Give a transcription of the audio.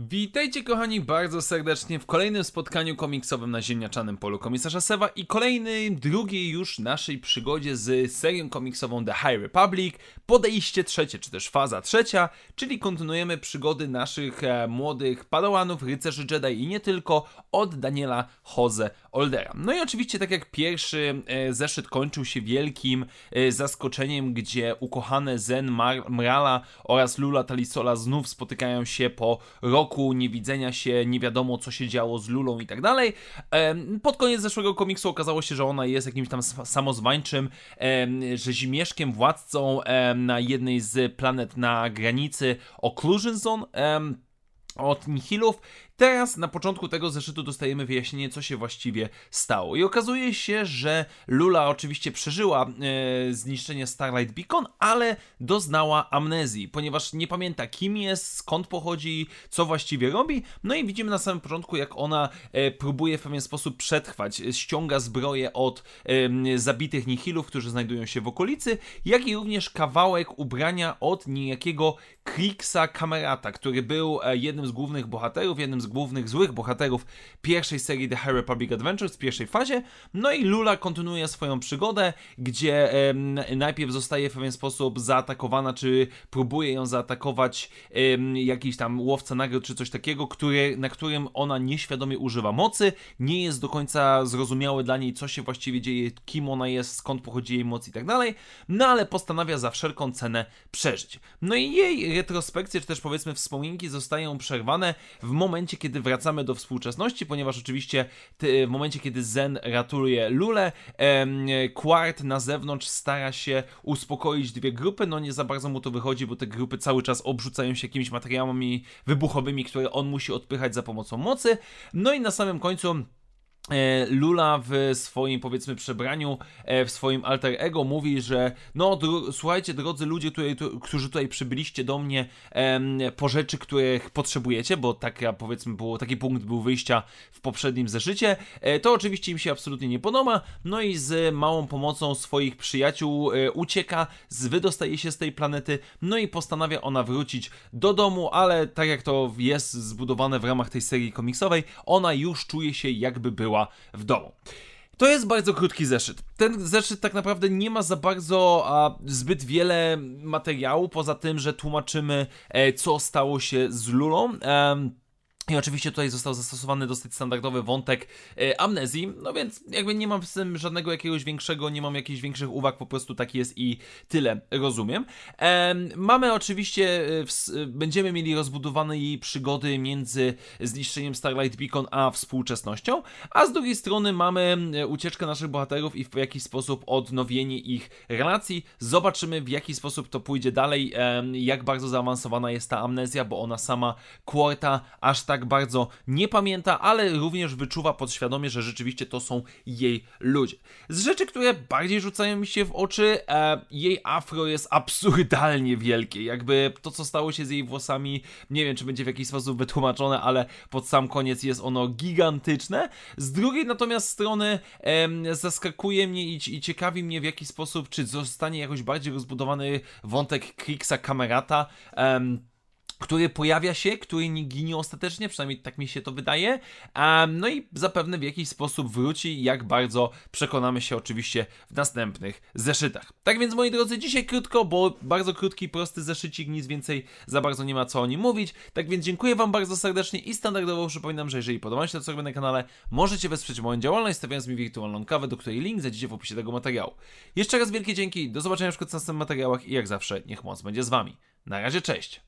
Witajcie kochani bardzo serdecznie w kolejnym spotkaniu komiksowym na ziemniaczanym polu komisarza Sewa i kolejnej, drugiej już naszej przygodzie z serią komiksową The High Republic, podejście trzecie, czy też faza trzecia, czyli kontynuujemy przygody naszych e, młodych padawanów, rycerzy Jedi i nie tylko, od Daniela Jose Oldera. No i oczywiście tak jak pierwszy e, zeszyt kończył się wielkim e, zaskoczeniem, gdzie ukochane Zen Mar Mrala oraz Lula Talisola znów spotykają się po roku roku niewidzenia się, nie wiadomo co się działo z Lulą i tak dalej. Pod koniec zeszłego komiksu okazało się, że ona jest jakimś tam samozwańczym rzezimieszkiem, władcą na jednej z planet na granicy Occlusion Zone od Nihilów Teraz na początku tego zeszytu dostajemy wyjaśnienie, co się właściwie stało. I okazuje się, że Lula oczywiście przeżyła e, zniszczenie Starlight Beacon, ale doznała amnezji, ponieważ nie pamięta kim jest, skąd pochodzi, co właściwie robi. No i widzimy na samym początku, jak ona e, próbuje w pewien sposób przetrwać. Ściąga zbroję od e, zabitych nihilów, którzy znajdują się w okolicy, jak i również kawałek ubrania od niejakiego Krixa Kamerata, który był e, jednym z głównych bohaterów, jednym z głównych złych bohaterów pierwszej serii The High Republic Adventures w pierwszej fazie. No i Lula kontynuuje swoją przygodę, gdzie najpierw zostaje w pewien sposób zaatakowana, czy próbuje ją zaatakować jakiś tam łowca nagród, czy coś takiego, który, na którym ona nieświadomie używa mocy. Nie jest do końca zrozumiałe dla niej, co się właściwie dzieje, kim ona jest, skąd pochodzi jej moc i tak dalej. No ale postanawia za wszelką cenę przeżyć. No i jej retrospekcje, czy też powiedzmy wspominki zostają przerwane w momencie, kiedy wracamy do współczesności, ponieważ oczywiście w momencie, kiedy Zen ratuje Lulę, Quart na zewnątrz stara się uspokoić dwie grupy, no nie za bardzo mu to wychodzi, bo te grupy cały czas obrzucają się jakimiś materiałami wybuchowymi, które on musi odpychać za pomocą mocy. No i na samym końcu E, Lula w swoim, powiedzmy, przebraniu, e, w swoim alter ego mówi, że no, dro słuchajcie, drodzy ludzie, tutaj, tu, którzy tutaj przybyliście do mnie em, po rzeczy, których potrzebujecie, bo taka, powiedzmy, było, taki punkt był wyjścia w poprzednim zeszycie, e, to oczywiście im się absolutnie nie podoba, no i z małą pomocą swoich przyjaciół e, ucieka, wydostaje się z tej planety, no i postanawia ona wrócić do domu, ale tak jak to jest zbudowane w ramach tej serii komiksowej, ona już czuje się jakby była w domu. To jest bardzo krótki zeszyt. Ten zeszyt tak naprawdę nie ma za bardzo a, zbyt wiele materiału, poza tym, że tłumaczymy, e, co stało się z Lulą. E, i oczywiście tutaj został zastosowany dosyć standardowy wątek e, amnezji, no więc jakby nie mam z tym żadnego jakiegoś większego, nie mam jakichś większych uwag, po prostu tak jest i tyle rozumiem. E, mamy oczywiście, e, w, e, będziemy mieli rozbudowane jej przygody między zniszczeniem Starlight Beacon a współczesnością, a z drugiej strony mamy e, ucieczkę naszych bohaterów i w jakiś sposób odnowienie ich relacji. Zobaczymy w jaki sposób to pójdzie dalej, e, jak bardzo zaawansowana jest ta amnezja, bo ona sama Quarta aż tak tak bardzo nie pamięta, ale również wyczuwa podświadomie, że rzeczywiście to są jej ludzie. Z rzeczy, które bardziej rzucają mi się w oczy, e, jej afro jest absurdalnie wielkie. Jakby to, co stało się z jej włosami, nie wiem, czy będzie w jakiś sposób wytłumaczone, ale pod sam koniec jest ono gigantyczne. Z drugiej natomiast strony e, zaskakuje mnie i, i ciekawi mnie w jaki sposób, czy zostanie jakoś bardziej rozbudowany wątek Krixa Kamerata. E, który pojawia się, który nie ginie ostatecznie, przynajmniej tak mi się to wydaje. Um, no i zapewne w jakiś sposób wróci, jak bardzo przekonamy się oczywiście w następnych zeszytach. Tak więc moi drodzy, dzisiaj krótko, bo bardzo krótki, prosty zeszycik, nic więcej za bardzo nie ma co o nim mówić. Tak więc dziękuję Wam bardzo serdecznie i standardowo przypominam, że jeżeli podoba się to, co robię na kanale, możecie wesprzeć moją działalność, stawiając mi wirtualną kawę, do której link znajdziecie w opisie tego materiału. Jeszcze raz wielkie dzięki, do zobaczenia w następnych materiałach i jak zawsze niech moc będzie z Wami. Na razie, cześć!